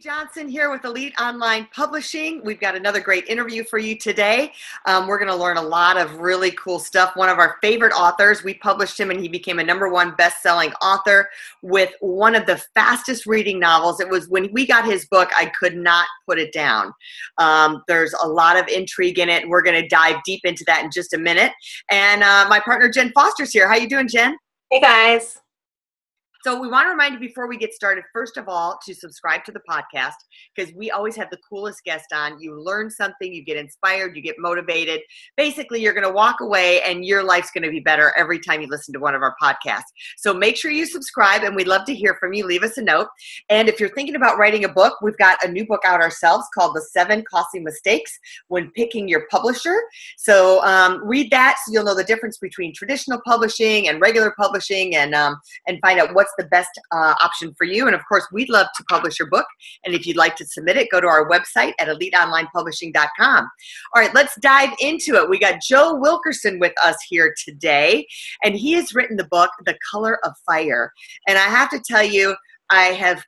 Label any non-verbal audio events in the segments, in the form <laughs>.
Johnson here with Elite Online Publishing. We've got another great interview for you today. Um, we're going to learn a lot of really cool stuff. One of our favorite authors, we published him and he became a number one best selling author with one of the fastest reading novels. It was when we got his book, I could not put it down. Um, there's a lot of intrigue in it. We're going to dive deep into that in just a minute. And uh, my partner, Jen Foster's here. How you doing, Jen? Hey, guys. So we want to remind you before we get started, first of all, to subscribe to the podcast because we always have the coolest guest on. You learn something, you get inspired, you get motivated. Basically, you're going to walk away and your life's going to be better every time you listen to one of our podcasts. So make sure you subscribe and we'd love to hear from you. Leave us a note. And if you're thinking about writing a book, we've got a new book out ourselves called The Seven Costly Mistakes When Picking Your Publisher. So um, read that so you'll know the difference between traditional publishing and regular publishing and, um, and find out what what's the best uh, option for you. And of course, we'd love to publish your book. And if you'd like to submit it, go to our website at eliteonlinepublishing.com. All right, let's dive into it. We got Joe Wilkerson with us here today, and he has written the book, The Color of Fire. And I have to tell you, I have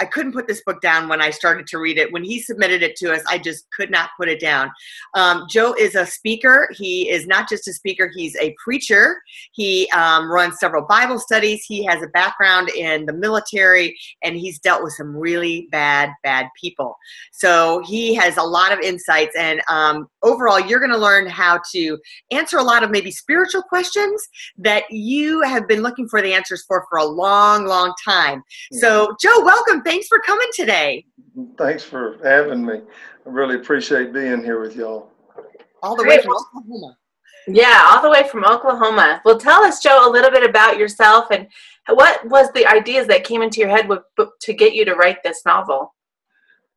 I couldn't put this book down when I started to read it. When he submitted it to us, I just could not put it down. Um, Joe is a speaker. He is not just a speaker, he's a preacher. He um, runs several Bible studies. He has a background in the military and he's dealt with some really bad, bad people. So he has a lot of insights. And um, overall, you're going to learn how to answer a lot of maybe spiritual questions that you have been looking for the answers for for a long, long time. So, Joe, welcome thanks for coming today. Thanks for having me. I really appreciate being here with y'all. All the way from Oklahoma. Yeah, all the way from Oklahoma. Well, tell us, Joe, a little bit about yourself and what was the ideas that came into your head with, to get you to write this novel?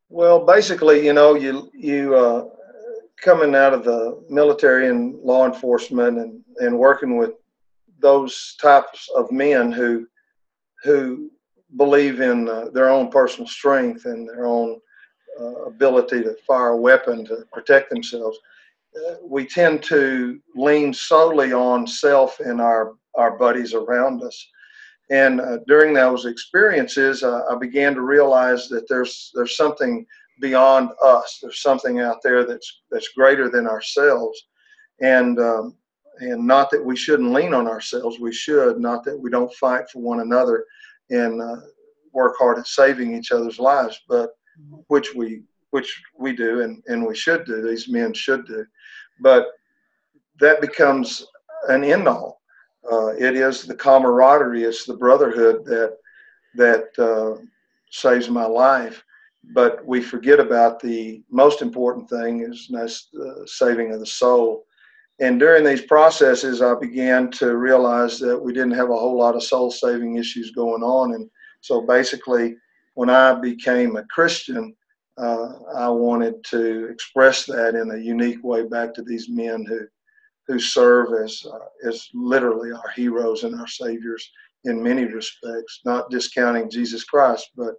Well, basically, you know, you you uh, coming out of the military and law enforcement and and working with those types of men who who believe in uh, their own personal strength and their own uh, ability to fire a weapon to protect themselves, uh, we tend to lean solely on self and our, our buddies around us. And uh, during those experiences, uh, I began to realize that there's there's something beyond us. There's something out there that's that's greater than ourselves, and um, and not that we shouldn't lean on ourselves. We should. Not that we don't fight for one another and uh, work hard at saving each other's lives, but which we which we do and, and we should do. These men should do, but that becomes an end all. Uh, it is the camaraderie, it's the brotherhood that that uh, saves my life. But we forget about the most important thing is that's the saving of the soul. And during these processes, I began to realize that we didn't have a whole lot of soul saving issues going on. And so basically, when I became a Christian, uh, I wanted to express that in a unique way back to these men who who serve as uh, as literally our heroes and our saviors in many respects, not discounting Jesus Christ, but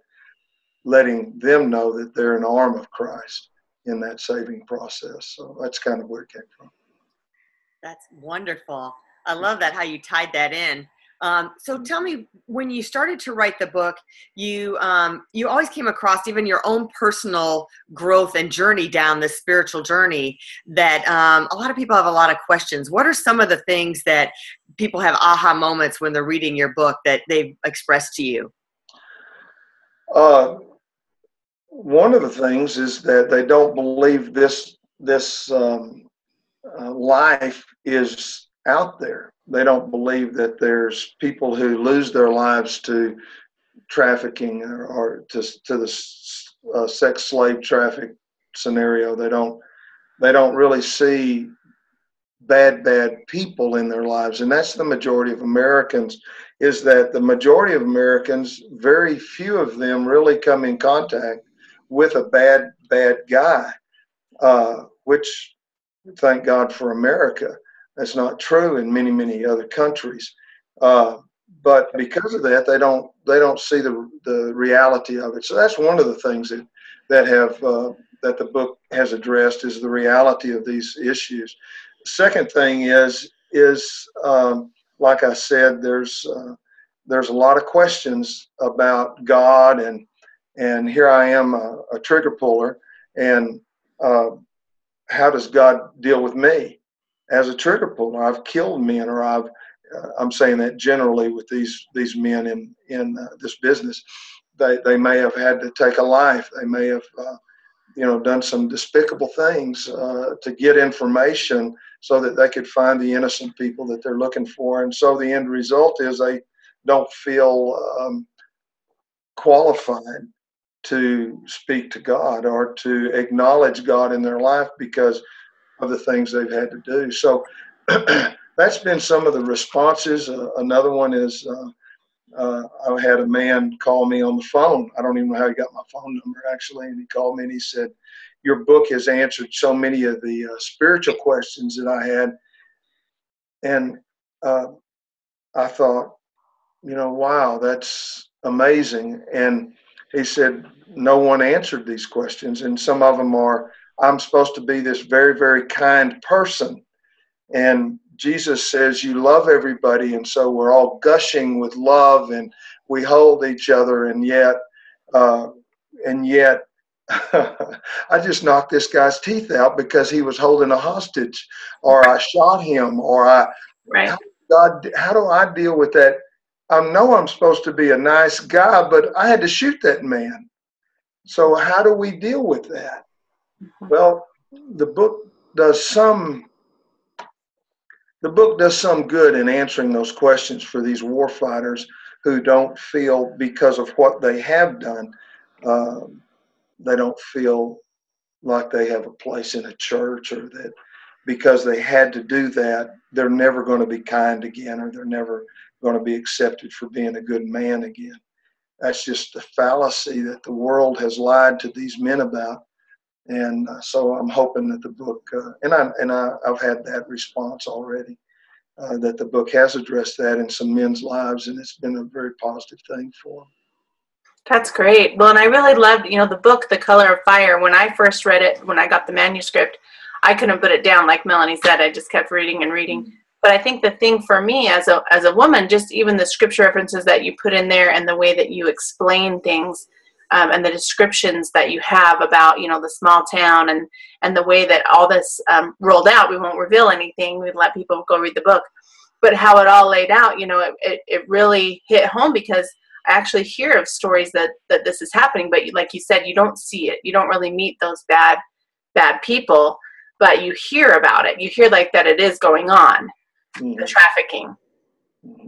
letting them know that they're an arm of Christ in that saving process. So that's kind of where it came from. That's wonderful. I love that how you tied that in. Um, so tell me, when you started to write the book, you um, you always came across even your own personal growth and journey down this spiritual journey. That um, a lot of people have a lot of questions. What are some of the things that people have aha moments when they're reading your book that they've expressed to you? Uh, one of the things is that they don't believe this this um, uh, life is out there. They don't believe that there's people who lose their lives to trafficking or, or to, to the uh, sex slave traffic scenario. They don't they don't really see bad bad people in their lives, and that's the majority of Americans. Is that the majority of Americans? Very few of them really come in contact with a bad, bad guy, uh, which thank God for America. That's not true in many, many other countries. Uh, but because of that, they don't they don't see the the reality of it. So that's one of the things that that have uh, that the book has addressed is the reality of these issues. Second thing is is um, like I said, there's uh, there's a lot of questions about God and and here I am a, a trigger puller and uh, how does God deal with me as a trigger puller? I've killed men or I've uh, I'm saying that generally with these these men in in uh, this business, they they may have had to take a life. They may have uh, you know done some despicable things uh, to get information so that they could find the innocent people that they're looking for. And so the end result is they don't feel um, qualified to speak to God or to acknowledge God in their life because of the things they've had to do. So <clears throat> that's been some of the responses. Uh, another one is uh, uh, I had a man call me on the phone. I don't even know how he got my phone number actually, and he called me and he said, "Your book has answered so many of the uh, spiritual questions that I had," and uh, I thought, you know, wow, that's amazing. And he said, no one answered these questions, and some of them are, I'm supposed to be this very, very kind person, and Jesus says you love everybody, and so we're all gushing with love, and we hold each other, and yet, uh, and yet, <laughs> I just knocked this guy's teeth out because he was holding a hostage, or I shot him, or I. Right. How, God, how do I deal with that? I know I'm supposed to be a nice guy, but I had to shoot that man. So how do we deal with that? Mm-hmm. Well, the book does some the book does some good in answering those questions for these war fighters who don't feel because of what they have done um, they don't feel like they have a place in a church or that because they had to do that they're never going to be kind again or they're never going to be accepted for being a good man again that's just a fallacy that the world has lied to these men about and uh, so I'm hoping that the book, uh, and I and I, have had that response already, uh, that the book has addressed that in some men's lives, and it's been a very positive thing for them. That's great. Well, and I really loved, you know, the book, The Color of Fire. When I first read it, when I got the manuscript, I couldn't put it down. Like Melanie said, I just kept reading and reading. But I think the thing for me as a as a woman, just even the scripture references that you put in there and the way that you explain things um, and the descriptions that you have about you know the small town and and the way that all this um, rolled out we won't reveal anything we'd let people go read the book. But how it all laid out you know it, it, it really hit home because i actually hear of stories that that this is happening but like you said you don't see it. You don't really meet those bad bad people but you hear about it. You hear like that it is going on mm-hmm. the trafficking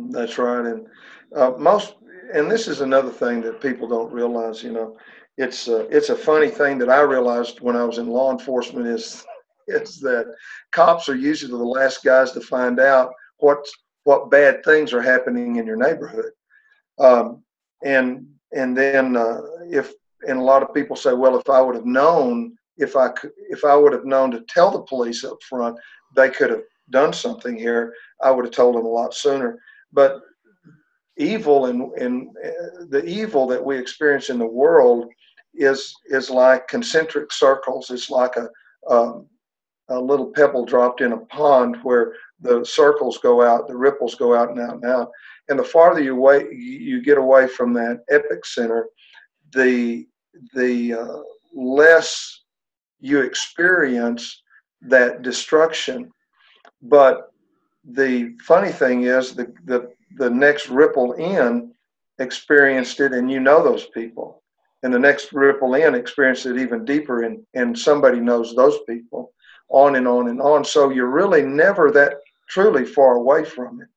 that's right and uh, most and this is another thing that people don't realize. You know, it's a, it's a funny thing that I realized when I was in law enforcement is <laughs> is that cops are usually the last guys to find out what what bad things are happening in your neighborhood. Um, and and then uh, if and a lot of people say, well, if I would have known, if I could, if I would have known to tell the police up front, they could have done something here. I would have told them a lot sooner. But evil and, uh, the evil that we experience in the world is is like concentric circles. It's like a um, a little pebble dropped in a pond where the circles go out, the ripples go out and out and out. And the farther you away you get away from that epicenter, the the uh, less you experience that destruction. But the funny thing is the, the the next ripple in experienced it and you know those people. And the next ripple in experienced it even deeper and, and somebody knows those people on and on and on. So you're really never that truly far away from it.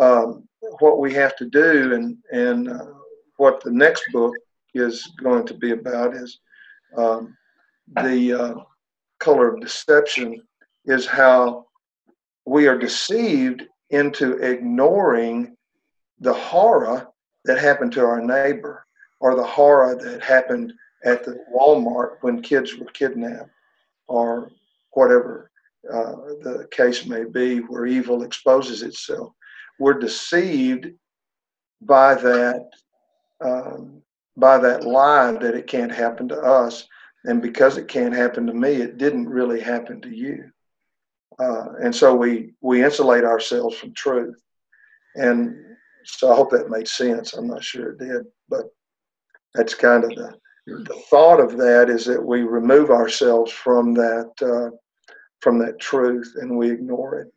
Um, what we have to do and and uh, what the next book is going to be about is um, the uh, color of deception is how we are deceived into ignoring the horror that happened to our neighbor or the horror that happened at the Walmart when kids were kidnapped or whatever uh, the case may be where evil exposes itself. We're deceived by that um, by that lie that it can't happen to us, and because it can't happen to me, it didn't really happen to you. Uh, and so we we insulate ourselves from truth, and so I hope that made sense. I'm not sure it did, but that's kind of the the thought of that is that we remove ourselves from that uh, from that truth and we ignore it.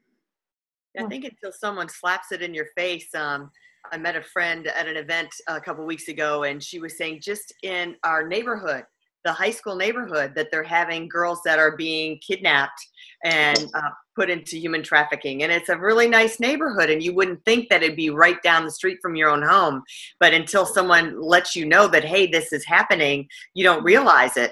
I think until someone slaps it in your face. Um, I met a friend at an event a couple weeks ago, and she was saying just in our neighborhood, the high school neighborhood, that they're having girls that are being kidnapped and uh, put into human trafficking. And it's a really nice neighborhood, and you wouldn't think that it'd be right down the street from your own home. But until someone lets you know that, hey, this is happening, you don't realize it.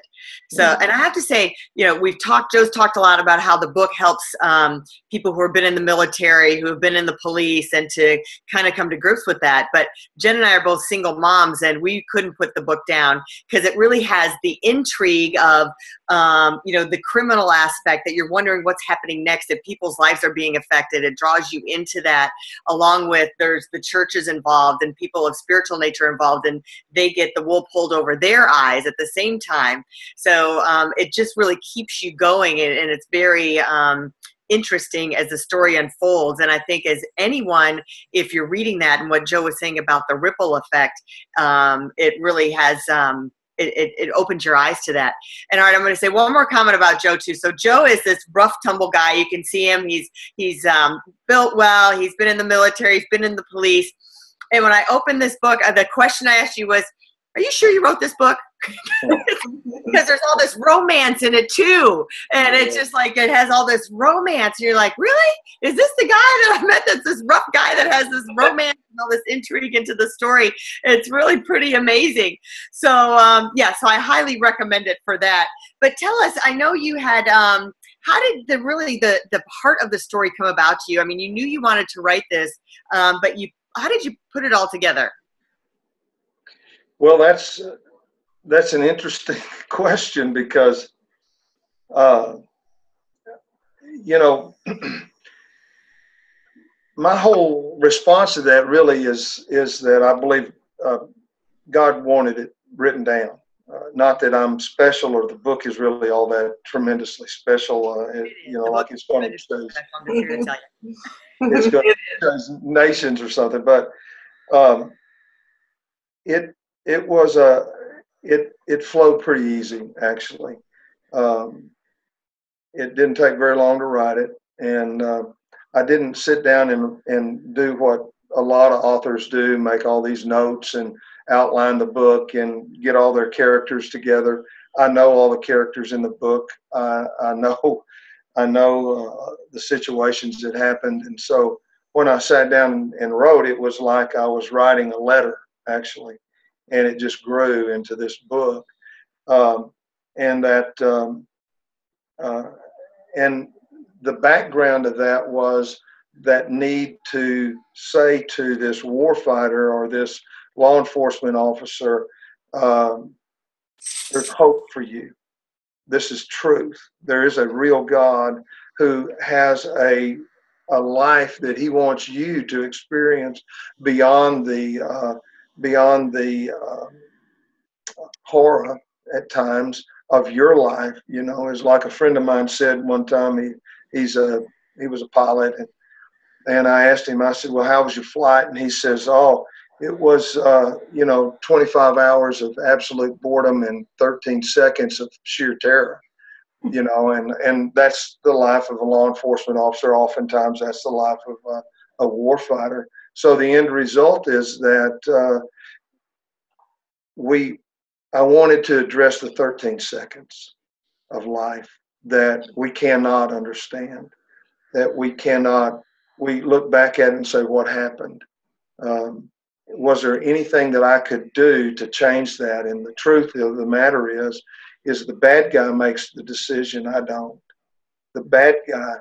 So, and I have to say, you know, we've talked, Joe's talked a lot about how the book helps um, people who have been in the military, who have been in the police, and to kind of come to grips with that. But Jen and I are both single moms, and we couldn't put the book down because it really has the intrigue of, um, you know, the criminal aspect that you're wondering what's happening next that people's lives are being affected. It draws you into that, along with there's the churches involved and people of spiritual nature involved, and they get the wool pulled over their eyes at the same time. So um, it just really keeps you going, and, and it's very um, interesting as the story unfolds. And I think, as anyone, if you're reading that and what Joe was saying about the ripple effect, um, it really has. Um, it, it, it, opens your eyes to that. And all right, I'm going to say one more comment about Joe too. So Joe is this rough tumble guy. You can see him. He's he's um, built well. He's been in the military. He's been in the police. And when I opened this book, uh, the question I asked you was, "Are you sure you wrote this book?" <laughs> because there's all this romance in it too. And it's just like it has all this romance. And you're like really? Is this the guy that i met that's this rough guy that has this romance and all this intrigue into the story? It's really pretty amazing. So um, yeah so i highly recommend it for that. But tell us i know you had um, how did the really the the part of the story come about to you? I mean you knew you wanted to write this um, but you how did you put it all together well that's that's an interesting <laughs> question because, uh, you know, <clears throat> my whole response to that really is is that I believe uh, God wanted it written down. Uh, not that I'm special or the book is really all that tremendously special. Uh, it, you know, like it's going to say, it's <laughs> going to nations or something. But um, it it was a it it flowed pretty easy actually. Um, it didn't take very long to write it, and uh, I didn't sit down and and do what a lot of authors do, make all these notes and outline the book and get all their characters together. I know all the characters in the book. I, I know I know uh, the situations that happened, and so when I sat down and wrote, it was like I was writing a letter actually and it just grew into this book. Um, and that, um, uh, and the background of that was that need to say to this warfighter or this law enforcement officer, um, there's hope for you. This is truth. There is a real God who has a a life that He wants you to experience beyond the uh, beyond the uh, horror at times of your life. You know, is like a friend of mine said one time. He he's a he was a pilot, and and I asked him. I said, "Well, how was your flight?" And he says, "Oh." It was, uh, you know, 25 hours of absolute boredom and 13 seconds of sheer terror you know, and and that's the life of a law enforcement officer. Oftentimes, that's the life of a, a warfighter. So the end result is that uh, we, I wanted to address the 13 seconds of life that we cannot understand, that we cannot, we look back at and say, what happened? Um, was there anything that I could do to change that? And the truth of the matter is, is the bad guy makes the decision. I don't. The bad guy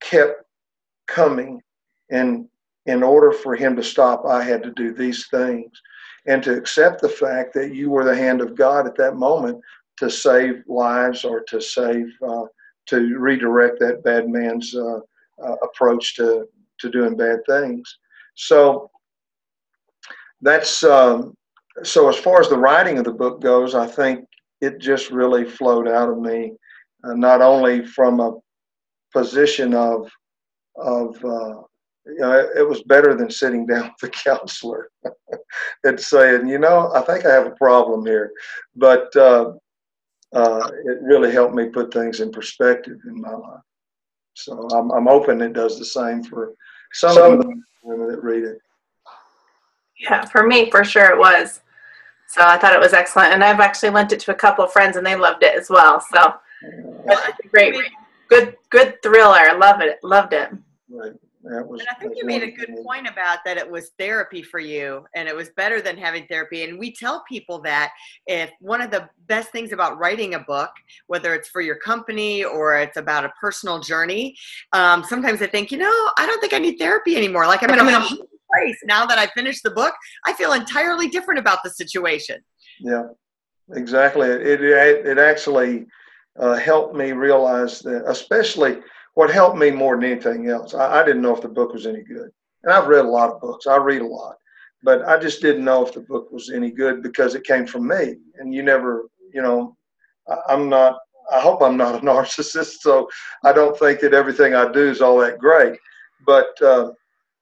kept coming and in order for him to stop, I had to do these things. and to accept the fact that you were the hand of God at that moment to save lives or to save, uh, to redirect that bad man's uh, uh, approach to, to doing bad things. So that's, um, so as far as the writing of the book goes, I think it just really flowed out of me, uh, not only from a position of, of, uh, you know, it was better than sitting <laughs> down with a counselor <laughs> and saying, you know, I think I have a problem here. But uh, uh, it really helped me put things in perspective in my life. So I'm, I'm hoping it does the same for some, some of the women that read it. Yeah, for me, for sure it was. So I thought it was excellent. And I've actually lent it to a couple of friends and they loved it as well. So it's a great, good, good thriller. I love it. Loved it. That was, and I think you made a good point about that it was therapy for you and it was better than having therapy. And we tell people that if one of the best things about writing a book, whether it's for your company or it's about a personal journey, um, sometimes I think, you know, I don't think I need therapy anymore. Like I'm in a <laughs> whole place now that I finished the book. I feel entirely different about the situation. Yeah, exactly. It, it, it actually uh, helped me realize that, especially – what helped me more than anything else, I, I didn't know if the book was any good. And I've read a lot of books. I read a lot, but I just didn't know if the book was any good because it came from me. And you never, you know, I, I'm not. I hope I'm not a <laughs> narcissist, so I don't think that everything I do is all that great. But uh,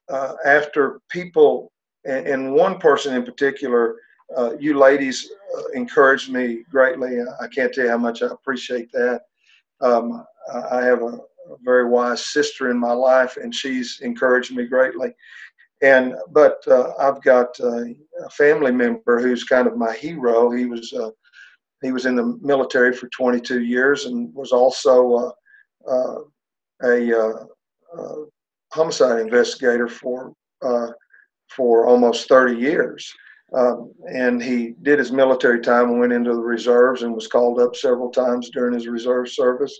uh, after people, and, and, one person in particular, uh, you ladies uh, encouraged me greatly. I can't tell you how much I appreciate that. Um, I have a, a very wise sister in my life, and she's encouraged me greatly. And but uh, I've got uh, a family member who's kind of my hero. He was uh, he was in the military for 22 years and was also uh, uh, a uh, homicide investigator for for almost 30 years. Um, and he did his military time and went into the reserves and was called up several times during his reserve service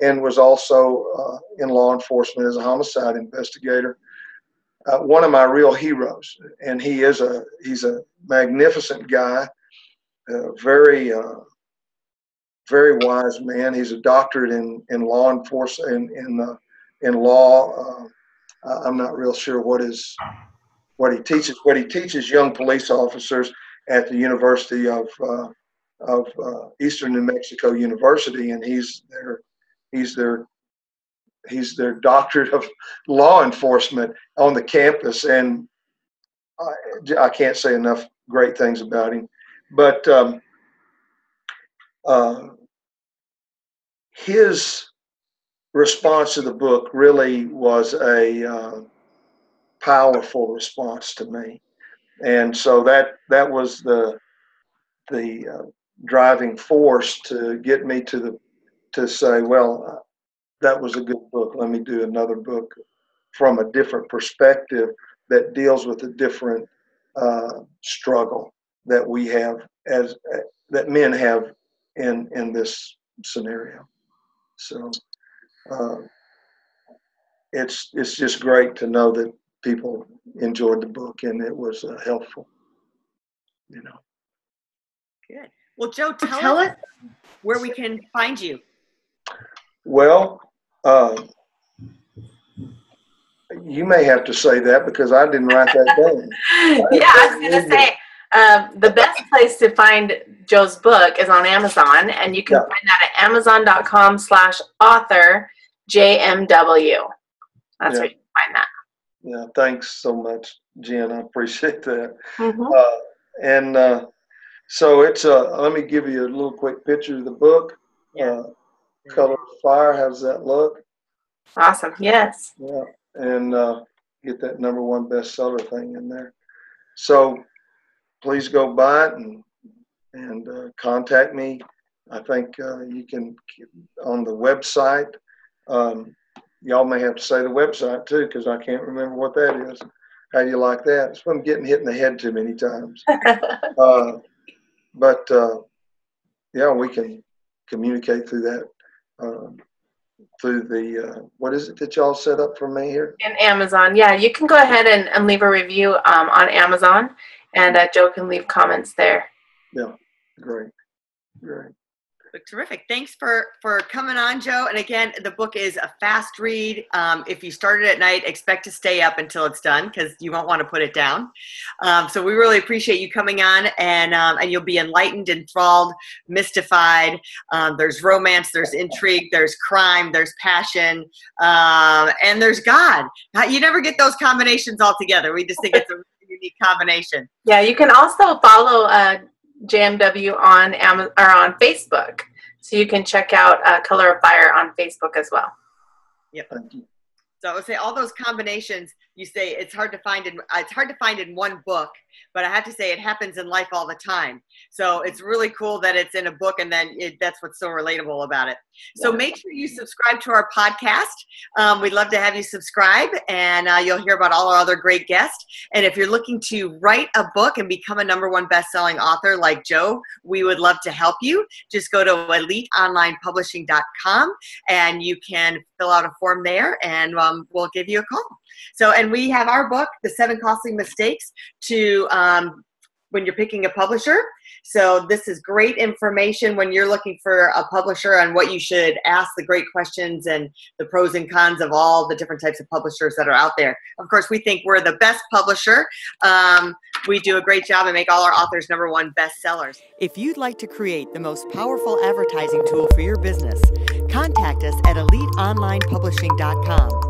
and was also uh, in law enforcement as a homicide investigator. Uh, one of my real heroes, and he is a he's a magnificent guy, very uh, very wise man. He's a doctorate in in law enforcement in in, uh, in law. Uh, I'm not real sure what is what he teaches, what he teaches young police officers at the University of uh, of Eastern New Mexico University, and he's their He's their he's their doctorate of law enforcement on the campus, and I, I can't say enough great things about him. But um, uh, his response to the book really was a uh, powerful response to me, and so that that was the the uh, driving force to get me to the to say, well, that was a good book. Let me do another book from a different perspective that deals with a different uh, struggle that we have as uh, that men have in in this scenario. So uh, it's it's just great to know that people enjoyed the book and it was uh, helpful. You know. Good. Well, Joe, tell, tell us where we can find you. Well, uh, you may have to say that because I didn't write that down. <laughs> yeah, I was going to say um, the best place to find Joe's book is on Amazon, and you can yeah. find that at amazon.com slash author JMW. That's yeah. where you can find that. Yeah, thanks so much, Jen. I appreciate that. Mm-hmm. Uh, and uh, so it's, uh, let me give you a little quick picture of the book. Yeah. Color fire. How does that look? Awesome. Yes. Yeah, and uh, get that number one bestseller thing in there. So please go buy it and and uh, contact me. I think uh, you can on the website. Um, y'all may have to say the website too because I can't remember what that is. How do you like that? It's from getting hit in the head too many times. <laughs> uh, but uh, yeah, we can communicate through that um, through the uh, what is it that y'all set up for me here? In Amazon, yeah, you can go ahead and, and leave a review um, on Amazon, and uh, Joe can leave comments there. Yeah, great, great. Terrific. Thanks for for coming on, Joe. And again, the book is a fast read. Um, if you start it at night, expect to stay up until it's done because you won't want to put it down. Um, so we really appreciate you coming on, and um, and you'll be enlightened, enthralled, mystified. Um, there's romance, there's intrigue, there's crime, there's passion, um, and there's God. You never get those combinations all together. We just think it's a unique combination. Yeah, you can also follow uh, JMW on Amazon or on Facebook. So you can check out uh, Color of Fire on Facebook as well. Yep. So I would say all those combinations you say it's hard to find in it's hard to find in one book, but I have to say it happens in life all the time. So it's really cool that it's in a book, and then it, that's what's so relatable about it. So make sure you subscribe to our podcast. Um, we'd love to have you subscribe, and uh, you'll hear about all our other great guests. And if you're looking to write a book and become a number one best-selling author like Joe, we would love to help you. Just go to eliteonlinepublishing.com, and you can fill out a form there, and um, we'll give you a call. So, and we have our book, The Seven Costly Mistakes to um, when you're picking a publisher. So this is great information when you're looking for a publisher on what you should ask the great questions and the pros and cons of all the different types of publishers that are out there. Of course, we think we're the best publisher. Um, we do a great job and make all our authors number one bestsellers. If you'd like to create the most powerful advertising tool for your business, contact us at eliteonlinepublishing.com